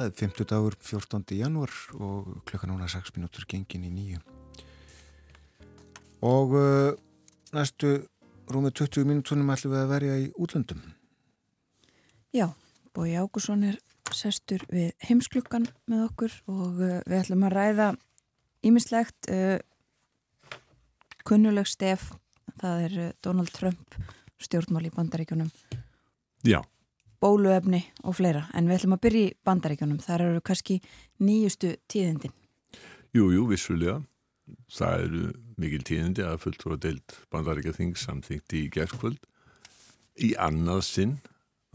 Það er 50 dagur 14. janúar og klukka núna 6 minútur gengin í nýju. Og uh, næstu rúmið 20 minútunum ætlum við að verja í útlöndum. Já, Bói Ágússon er sestur við heimsklukkan með okkur og uh, við ætlum að ræða ímislegt uh, kunnuleg stef, það er Donald Trump stjórnmál í bandaríkjunum. Já bóluefni og fleira. En við ætlum að byrja í bandaríkjónum þar eru kannski nýjustu tíðindin. Jújú, jú, vissulega. Það eru mikil tíðindi að fulltrú að deilt bandaríkja þing samþýtti í gerðkvöld í annað sinn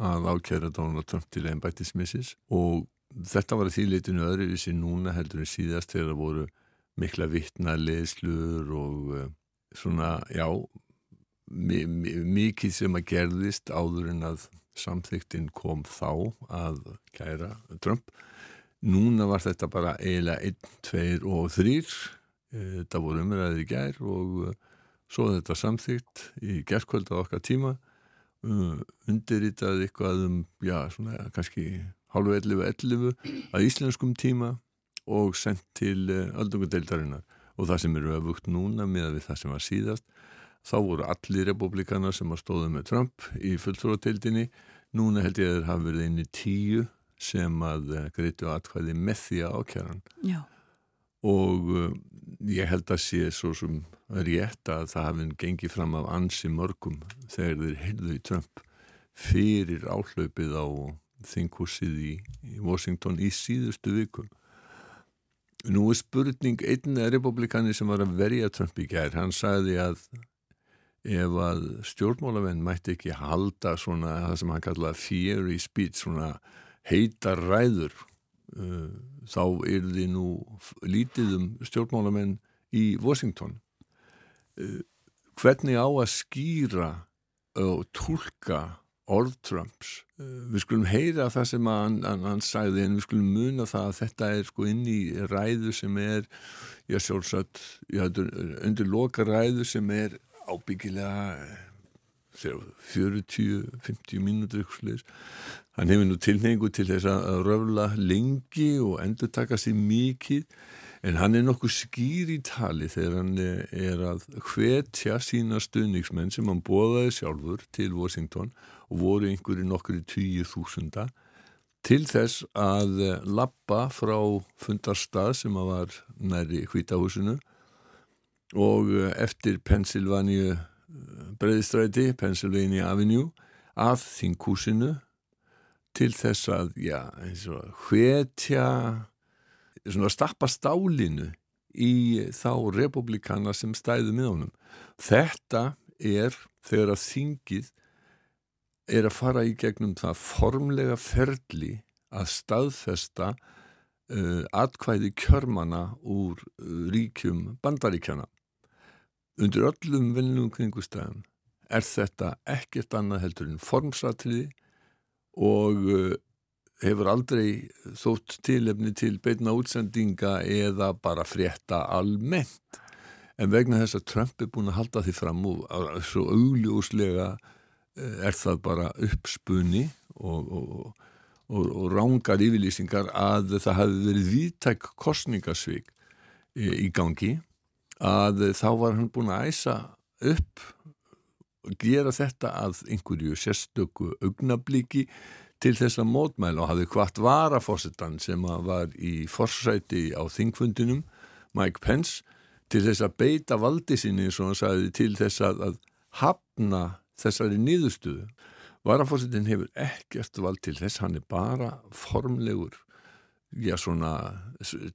að ákjæra Donald Trump til ennbættismissis og þetta var að þýrleitinu öðruvísi núna heldur en síðast þegar það voru mikla vittna leðslur og uh, svona, já mikið sem að gerðist áður en að samþyktinn kom þá að kæra Trump. Núna var þetta bara eiginlega 1, 2 og 3. Þetta voru umræðið í gær og uh, svo þetta samþykt í gerðkvölda okkar tíma uh, undirritað eitthvað um, já, svona kannski hálfu 11.11 að íslenskum tíma og sendt til öldungadeildarinnar og það sem eru öfugt núna með það sem var síðast þá voru allir republikanar sem að stóðu með Trump í fulltróðatildinni núna held ég að það hafi verið einni tíu sem að eh, greitu atkvæði með því að ákjæran Já. og uh, ég held að sé svo sem rétt að það hafi gengið fram af ansi mörgum þegar þeir heyrðu í Trump fyrir áhlaupið á þinghúsið í, í Washington í síðustu vikum Nú er spurning einn republikani sem var að verja Trump í gær, hann sagði að ef að stjórnmálamenn mætti ekki halda svona það sem hann kallaði fiery speech svona heitar ræður uh, þá er því nú lítið um stjórnmálamenn í Washington. Uh, hvernig á að skýra og tólka orð Trumps? Uh, við skulum heyra það sem hann, hann, hann sagði en við skulum muna það að þetta er sko inn í ræðu sem er já sjálfsagt undir loka ræðu sem er ábyggilega 40-50 mínútur hann hefur nú tilhengu til þess að röfla lengi og endur taka sér mikið en hann er nokkuð skýr í tali þegar hann er að hvetja sína stuðningsmenn sem hann bóðaði sjálfur til Washington og voru einhverju nokkur í tíu þúsunda til þess að lappa frá fundarstað sem að var næri hvítahúsinu og eh, eftir Pennsylvania eh, breyðstræti, Pennsylvania Avenue að þingúsinu til þess að, já, og hvetja svona stappa stálinu í þá republikana sem stæðu með honum. Þetta er þegar að þingið er að fara í gegnum það formlega ferli að staðfesta uh, atkvæði kjörmana úr uh, ríkjum bandaríkjana undir öllum vinnum kringustæðum er þetta ekkert annað heldur en formsatriði og uh, hefur aldrei þótt tilefni til beitna útsendinga eða bara frétta almennt. En vegna þess að Trump er búin að halda því fram og svo augljóslega uh, er það bara uppspunni og, og, og, og rángar yfirlýsingar að það hafi verið viðtæk kostningasvík í gangi að þá var hann búin að æsa upp og gera þetta að einhverju sérstöku augnabliki til þess að mótmæla og hafði hvart varafósittan sem var í forsæti á þingfundinum Mike Pence til þess að beita valdi sinni og hann sagði til þess að, að hafna þessari nýðustuðu varafósittin hefur ekkert vald til þess hann er bara formlegur já svona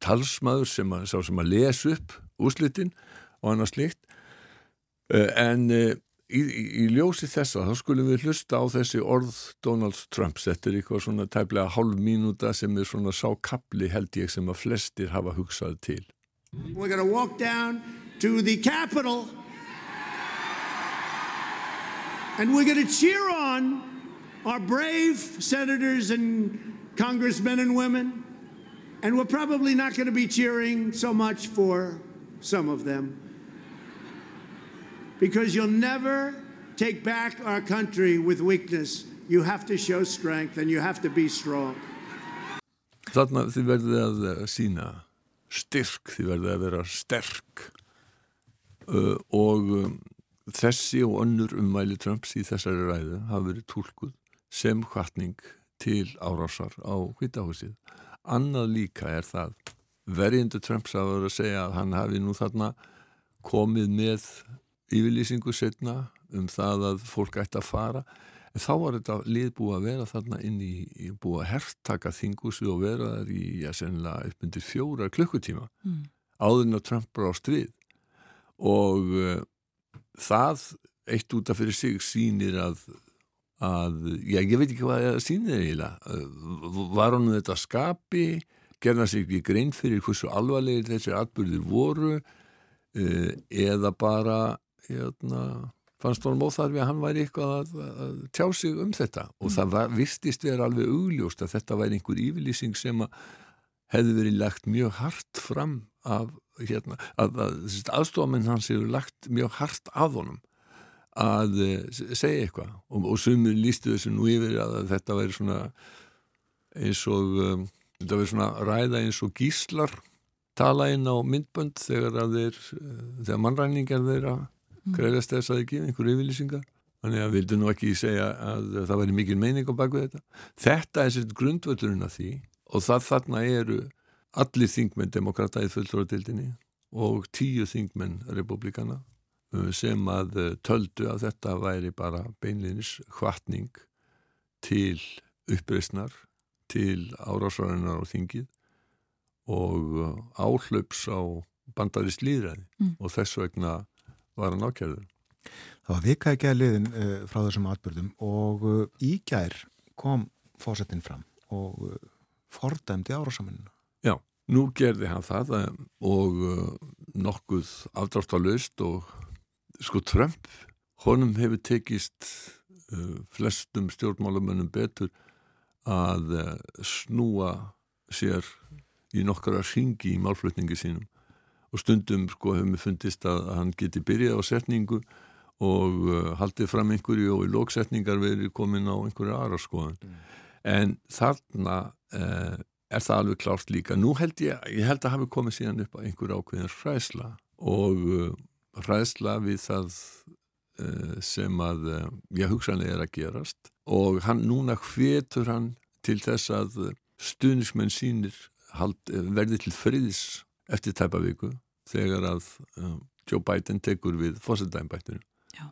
talsmaður sem að, sem að lesa upp úslitin og annað slikt eh, en eh, í, í, ljósi þessa þá skulum við hlusta á þessi orð Donald Trump þetta er eitthvað svona tæplega hálf mínúta sem er svona sákabli held ég sem að flestir hafa hugsað til. We're gonna walk down to the Capitol. And we're gonna cheer on our brave senators and congressmen and women and we're probably not going to be cheering so much for some of them. Because you'll never take back our country with weakness. You have to show strength and you have to be strong. þarna þið verðið að eh, sína styrk, þið verðið að vera sterk uh, og um, þessi og önnur ummæli Trumps í þessari ræðu hafa verið tólkuð sem hvartning til árásar á hvitahúsið. Annað líka er það. Verjindu Trumps að vera að segja að hann hafi nú þarna komið með yfirlýsingu setna um það að fólk ætti að fara. En þá var þetta lið búið að vera þarna inn í, í búið að herrtaka þingusi og vera þar í, já, sennilega upp undir fjóra klukkutíma mm. áðurinn að Trump brást við. Og uh, það eitt út af fyrir sig sínir að, að já, ég veit ekki hvað það sínir eiginlega. Uh, var hann þetta skapi? Gerða sig ekki grein fyrir hversu alvarlegir þessi atbyrðir voru? Uh, eða bara hérna fannst honum óþarfi að hann væri eitthvað að, að tjá sig um þetta? Og mm. það var, vistist vera alveg augljóst að þetta væri einhver yfirlýsing sem að hefði verið lagt mjög hart fram af hérna, að, að aðstofamenn hans hefur lagt mjög hart af honum að uh, segja eitthvað. Og, og sumur lístu þessu nú yfir að þetta væri svona eins og um, þetta væri svona ræða eins og gíslar tala inn á myndbönd þegar að þeir, uh, þegar mannræningar þeirra mm. greiðast þess að ekki einhverju yfirlýsingar þannig að vildu nú ekki segja að það væri mikil meining á baku þetta. Þetta er sér grundvöldurinn af því og það þarna eru allir þingmenn demokrata í fulltróðatildinni og tíu þingmenn republikana sem að uh, töldu að þetta væri bara beinlinis hvatning til uppreysnar til árásvarinnar á þingið og uh, áhlaups á bandarist líðræði mm. og þess vegna var hann ákjörður. Það var vika ekki að liðin uh, frá þessum atbyrðum og uh, í gær kom fósettin fram og uh, fordæmdi árásamennina. Já, nú gerði hann það uh, og uh, nokkuð afdráttalust og sko Trump, honum hefur tekist uh, flestum stjórnmálamönnum betur að snúa sér í nokkara ringi í málflutningi sínum. Og stundum sko hefum við fundist að hann geti byrjað á setningu og uh, haldið fram einhverju og í lóksetningar verið komin á einhverju aðra skoðan mm. en þarna uh, er það alveg klárt líka. Nú held ég, ég held að hafi komið síðan upp á einhverju ákveðin hræsla og hræsla við það uh, sem að uh, ég hugsanlega er að gerast og hann núna hvetur hann til þess að stuðnismenn sínir hald, verði til friðis eftir tæpa viku þegar að Joe Biden tekur við fósildæmbættinu. Já,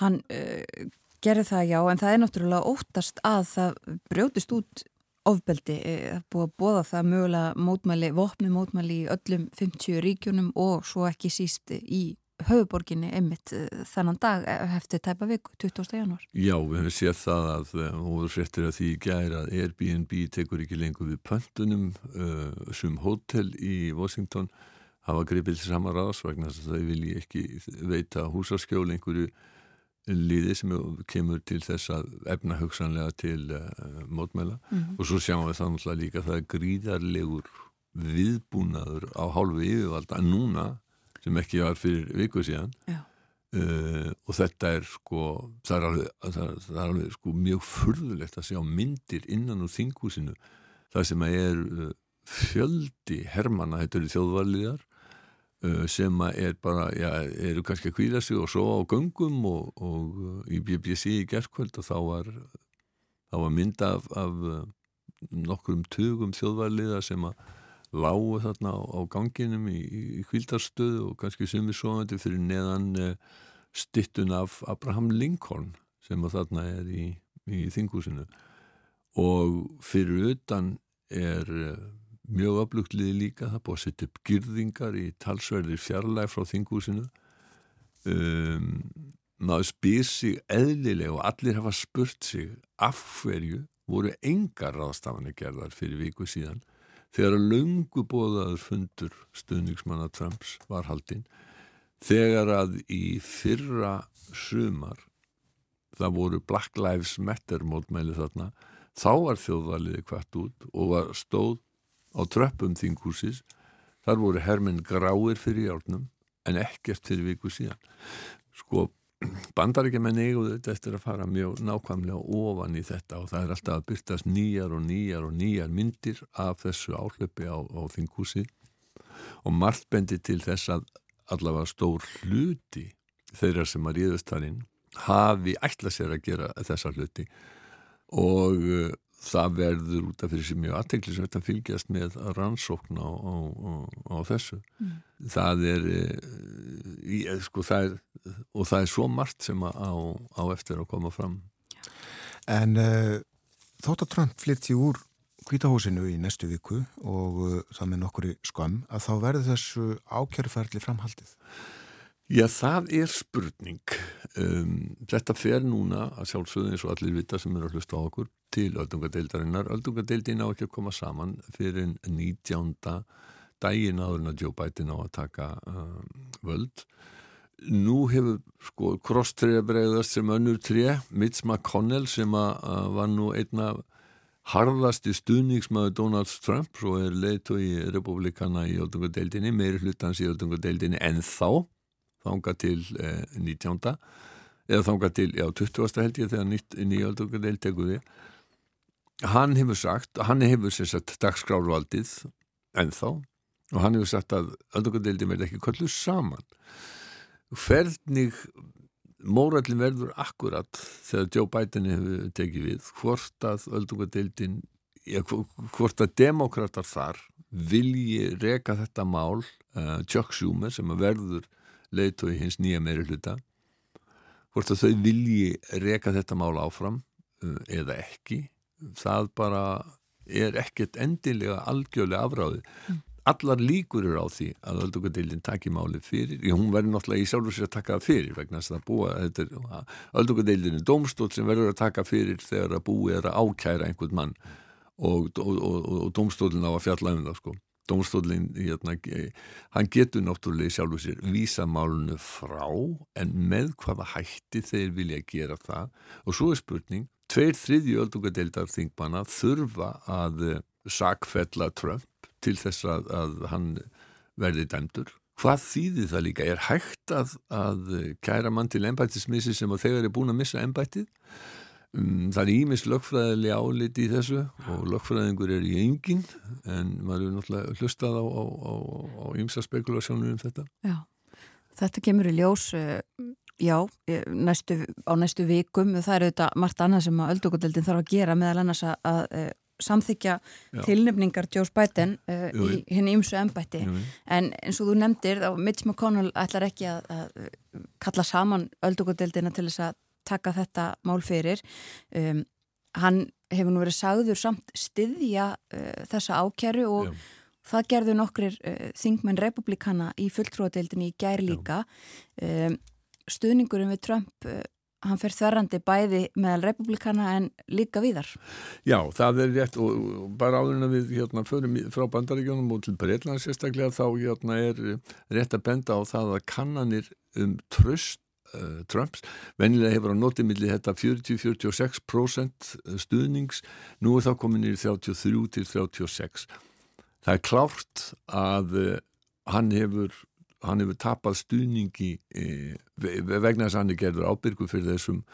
hann uh, gerir það já en það er náttúrulega óttast að það brjótist út ofbeldi, uh, búið að bóða það mögulega mótmæli, vopni mótmæli í öllum 50 ríkjunum og svo ekki síst í höfuborginni einmitt eh, þennan dag hefði eh, tæpa viku, 20. januar. Já, við hefum séð það að eh, fréttir að því gæri að Airbnb tekur ekki lengur við pöntunum uh, sem hótel í Washington hafa greipið til sama ráðs vegna þess að þau vilji ekki veita húsaskjól einhverju liði sem kemur til þess að efna hugsanlega til uh, mótmæla. Mm -hmm. og svo sjáum við þannig að líka það er gríðarlegur viðbúnaður á hálfu yfirvalda núna sem ekki var fyrir viku síðan. Uh, og þetta er sko það er alveg, það er, það er alveg sko, mjög furðulegt að sjá myndir innan úr þingúsinu það sem er uh, fjöldi hermana, þetta eru þjóðvarliðar sem er bara já, eru kannski að kvíla sig og svo á göngum og, og í BBC í gerðkvöld og þá var þá var mynda af, af nokkrum tugum þjóðvarliða sem að lágu þarna á, á ganginum í, í kvildarstöðu og kannski sumir svoandi fyrir neðan stittun af Abraham Lincoln sem að þarna er í, í þingúsinu og fyrir utan er mjög öflugliði líka það búið að setja upp gyrðingar í talsverðir fjarlæg frá þingúsinu um, maður spyr sig eðlilega og allir hafa spurt sig af hverju voru engar ráðstafanir gerðar fyrir viku síðan þegar að lungu bóðaður fundur stuðningsmanna Trumps var haldinn. Þegar að í fyrra sumar það voru Black Lives Matter mótmæli þarna þá var þjóðvaliði hvert út og var stóð á tröppum þingúsis þar voru herminn gráir fyrir hjálpnum en ekkert fyrir viku síðan. Sko bandaríkjumenn eiguðu þetta eftir að fara mjög nákvæmlega ofan í þetta og það er alltaf að byrtast nýjar og nýjar og nýjar myndir af þessu áhlöpi á, á þingúsi og margt bendi til þess að allavega stór hluti þeirra sem að ríðast þar inn hafi ætla sér að gera þessa hluti. Og það verður út af fyrir sig mjög aðteglisvægt að fylgjast með rannsókn á, á, á, á þessu. Mm. það er, í, sko, það er og það er svo margt sem á eftir að koma fram. En uh, þótt að Trump flytti úr kvítahúsinu í næstu viku og uh, það með nokkuri skam að þá verður þessu ákjörferðli framhaldið Já, það er spurning. Um, þetta fer núna að sjálfsögðu eins og allir vita sem eru að hlusta á okkur til öldungadeildarinnar. Öldungadeildin á ekki að koma saman fyrir 19. daginn áður en að Joe Biden á að taka um, völd. Nú hefur sko krosstriða bregðast sem önnur tré, Mitch McConnell sem að, að var nú einna harðasti stuðningsmaður Donald Trump og er leiðtói republikana í öldungadeildinni, meiri hlutans í öldungadeildinni en þá þánga til eh, 19. eða þánga til, já, 20. held ég þegar tekur við hann hefur sagt, hann hefur sem sagt dagskrárvaldið ennþá og hann hefur sagt að aldokadeildin verði ekki kollu saman hvernig mórallin verður akkurat þegar Joe Biden hefur tekið við hvort að aldokadeildin hvort að demokrater þar vilji reka þetta mál uh, Chuck Schumer sem verður leiðtói hins nýja meiri hluta hvort að þau vilji reka þetta mál áfram uh, eða ekki það bara er ekkert endilega algjörlega afráði mm. allar líkur eru á því að öldungadeildin takki máli fyrir, já hún verður náttúrulega í sjálfur sér að taka fyrir vegna þess að búa öldungadeildin er domstól sem verður að taka fyrir þegar að búi er að ákæra einhvern mann og, og, og, og domstólin á að fjalla um það sko Dómstólinn, hérna, hann getur náttúrulega sjálf og sér vísa málunu frá en með hvaða hætti þeir vilja gera það og svo er spurning, tveir þriðju öldungadeildar þingmanna þurfa að eh, sakfella Trump til þess að, að hann verði dæmdur. Hvað þýðir það líka? Er hægt að, að kæra mann til ennbættismissi sem þegar er búin að missa ennbættið? Um, það er ímis lögfræðilega áliti í þessu og lögfræðingur er í engin en maður er náttúrulega hlustað á, á, á ímsa spekulasjónum um þetta. Já, þetta kemur í ljós, eh, já, næstu, á næstu vikum, það er auðvitað margt annað sem að öldungadeildin þarf að gera meðal annars að, að eh, samþykja já. tilnefningar Joe Biden uh, í henni ymsu ennbætti en eins og þú nefndir, þá Mitch McConnell ætlar ekki að, að kalla saman öldungadeildina til þess að taka þetta mál fyrir um, hann hefur nú verið sagður samt styðja uh, þessa ákjæru og Já. það gerðu nokkrir uh, þingmenn republikana í fulltróðadeildinni í gær líka um, stuðningurinn við Trump uh, hann fer þverrandi bæði meðal republikana en líka viðar. Já, það er rétt og bara áður en að við hérna förum frá bandaríkjónum og til Breitland sérstaklega þá hérna er rétt að benda á það að kannanir um tröst uh, Trumps. Vennilega hefur á notimilli þetta 40-46% stuðnings, nú er það komin í 33-36. Það er klárt að uh, hann hefur hefur tapað stuðningi eh, vegna þess að hann er gerður ábyrgu fyrir þessum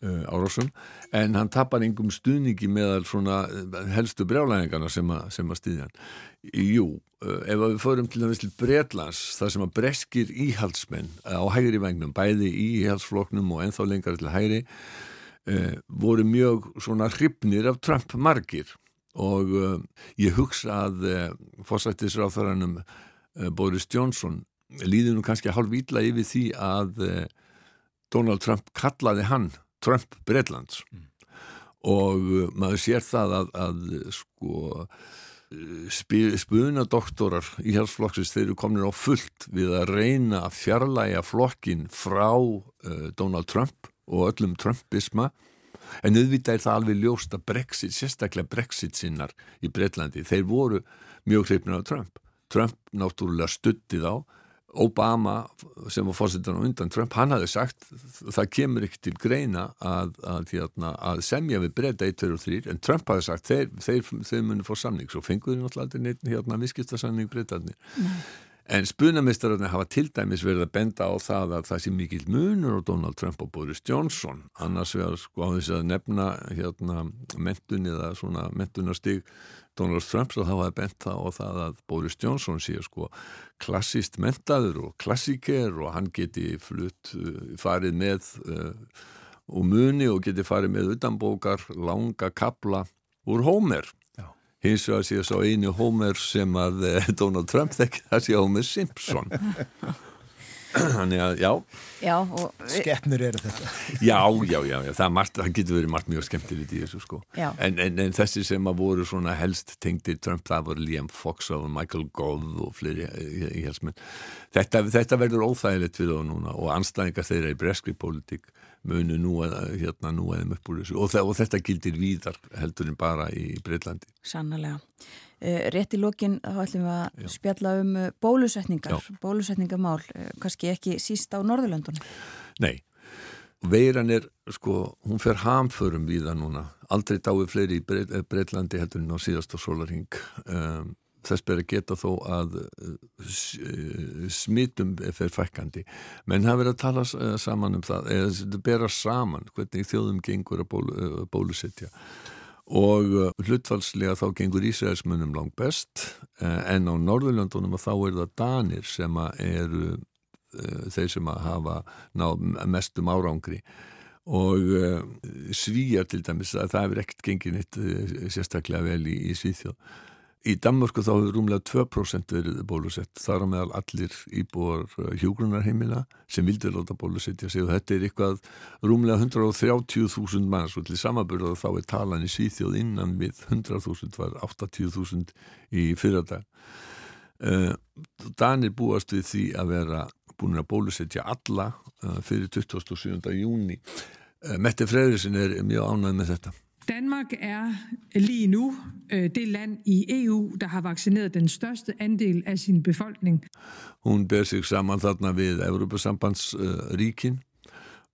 árásum en hann tapar engum stuðningi meðal svona uh, helstu brjálæðingarna sem, sem að stýðja hann. Jú, uh, ef við förum til dæmis til Breitlands þar sem að breskir íhaldsmenn á hægri vengnum, bæði í íhaldsfloknum og enþá lengar til hægri voru mjög svona hrifnir af Trump margir og ég hugsa að fósættisráþaranum Boris Johnson líður nú kannski hálf ítla yfir því að Donald Trump kallaði hann Trump Breitlands mm. og uh, maður sér það að, að sko uh, spunadoktorar í helsflokksins þeir eru komin á fullt við að reyna að fjarlæga flokkin frá uh, Donald Trump og öllum Trumpisma en auðvitað er það alveg ljóst að Brexit, sérstaklega Brexit sinnar í Breitlandi, þeir voru mjög hreifnir af Trump. Trump náttúrulega stuttið á Obama sem var fórsettan á undan Trump, hann hafði sagt það kemur ekki til greina að, að, hérna, að semja við breyta 1, 2 og 3 en Trump hafði sagt þeir, þeir, þeir muni fór samning, svo fenguðu náttúrulega aldrei neitt hérna viðskiptarsamning breytaðni En spunamistararnir hafa til dæmis verið að benda á það að það sé mikil munur á Donald Trump og Boris Johnson. Annars vegar sko á þess að nefna hérna mentun eða svona mentunarstig Donald Trump svo þá hafa bent það á það að Boris Johnson sé sko klassist mentaður og klassiker og hann geti flutt uh, farið með uh, og muni og geti farið með utanbókar langa kabla úr Homer hins vegar sé svo einu Homer sem að eh, Donald Trump þekki það sé Homer Simpson þannig að já, Já, Skeppnur eru þetta. Já, já, já, já. Það, margt, það getur verið margt mjög skemmtilegt í þessu sko. En, en, en þessi sem að voru svona helst tengdi Trump það voru Liam Fox og Michael Gove og fleiri í, í helsmenn. Þetta, þetta verður óþægilegt við þá núna og anstæðingar þeirra í breskri pólitík munu nú að hérna nú aðeim upp úr þessu. Og, og þetta gildir víðar heldur en bara í Breitlandi sannlega. Uh, rétt í lokin þá ætlum við að Já. spjalla um uh, bólusetningar, Já. bólusetningamál, uh, kannski ekki síst á Norðurlöndunum. Nei, veiran er sko, hún fer hamförum við það núna aldrei dáið fleiri í Breit, Breitlandi heldur en á síðasta sólarhing um, þess ber að geta þó að smittum fer fækkandi menn hafa verið að tala saman um það eða bera saman hvernig þjóðum gengur að bólu, bólusetja og hlutfalslega þá gengur Ísraelsmunum langt best en á Norðurlöndunum þá er það Danir sem eru þeir sem að hafa náð mestum árangri. Og svíjar til dæmis að það hefur ekkert gengið nýtt sérstaklega vel í, í Svíþjóð Í Danmörku þá hefur rúmlega 2% verið bólusett, þar á meðal allir íbúar hjógrunarheimila sem vildi láta bólusetja sig og þetta er eitthvað rúmlega 130.000 manns og til samaburða þá er talan í Svíþjóð innan við 100.000 var 80.000 í fyrradag. Danir búast við því að vera búin að bólusetja alla fyrir 27. júni. Mette Freyriðsson er mjög ánægð með þetta. Danmark er lige nu øh, det land i EU, der har vaccineret den største andel af sin befolkning. Hún ber sig saman þarna við Evropasambandsríkin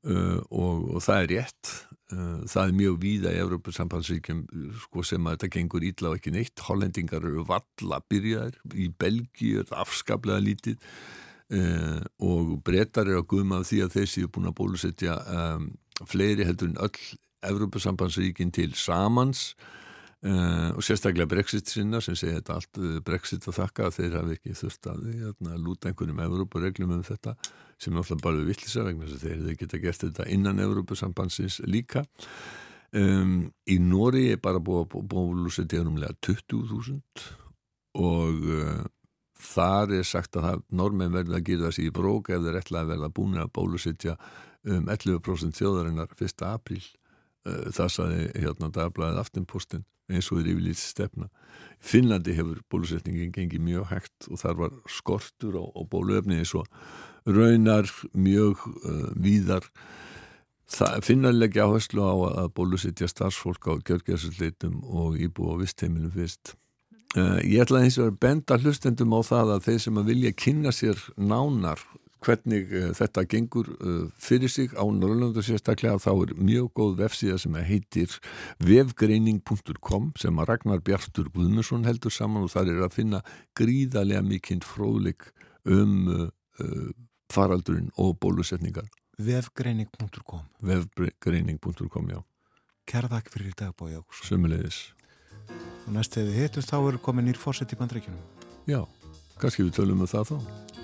uh, og, og það er rétt. Uh, það er mjög víða í Evropasambandsríkin sko, sem að þetta gengur ítla og ekki neitt. Hollendingar eru valla byrjaðir, í Belgíu er afskaplega lítið uh, og brettar eru að guðma af því að þessi er búin að bólusetja um, fleiri heldur en öll Evropasambandsríkin til samans uh, og sérstaklega Brexit sinna sem segja þetta allt Brexit að þakka að þeir hafi ekki þurft að hérna, lúta einhverjum Evropareglum um þetta sem er alltaf bara vittlisa vegna þess að þeir hefði geta gert þetta innan Evropasambandsins líka um, í Nóri er bara búið að bólusetja umlega 20.000 og uh, þar er sagt að það, normen verður að gera þessi í brók ef þeir ætla að verða búin að bólusetja um 11% þjóðarinnar 1. apríl það saði hérna dagblæðið aftinpostin eins og er yfirlít stefna. Finnlandi hefur bólusetningin gengið mjög hægt og þar var skortur á, á bóluefni eins og raunar mjög uh, víðar. Finnarlegi áherslu á að bólusetja starfsfólk á gjörgjörsuleitum og íbú á vistheimilum fyrst. Uh, Ég ætla eins og að benda hlustendum á það að þeir sem að vilja kynna sér nánar hvernig uh, þetta gengur uh, fyrir sig á Norrlanda sérstaklega þá er mjög góð vefsíða sem heitir vefgreining.com sem að Ragnar Bjartur Guðmusson heldur saman og þar er að finna gríðarlega mikinn fróðlik um uh, faraldurinn og bólusetningar. Vefgreining.com vefgreining.com, já. Kæra þakk fyrir í dag, Ágúrsson Sumulegis Og næst þegar við hittumst þá er komin nýr fórsett í bandrækjunum Já, kannski við tölum um það þá